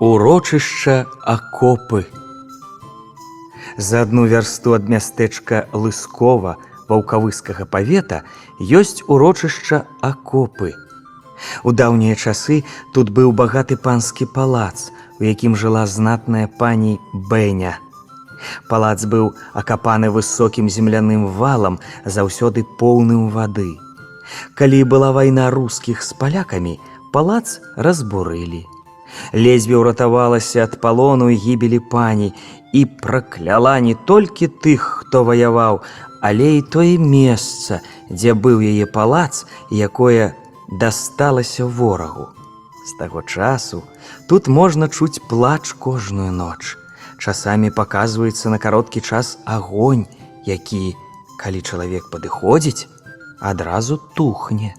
Урочышча акопы. За адну вярсту ад мястэчка лыскова ваўкавыскага павета ёсць урочышча акопы. У даўнія часы тут быў багаты панскі палац, у якім жыла знатная пані Бэня. Палац быў акапаны высокім земляным валам, заўсёды поўным вады. Калі была вайна рускіх з палякамі, палац разбурылі. Лезве ўратавалася ад палону і гібелі пані і пракляла не толькі тых, хто ваяваў, але і тое месца, дзе быў яе палац, якое дасталася ворагу. З таго часу тут можна чуць плач кожную ноч. Часамі паказваецца на кароткі час агонь, які, калі чалавек падыходзіць, адразу тухне.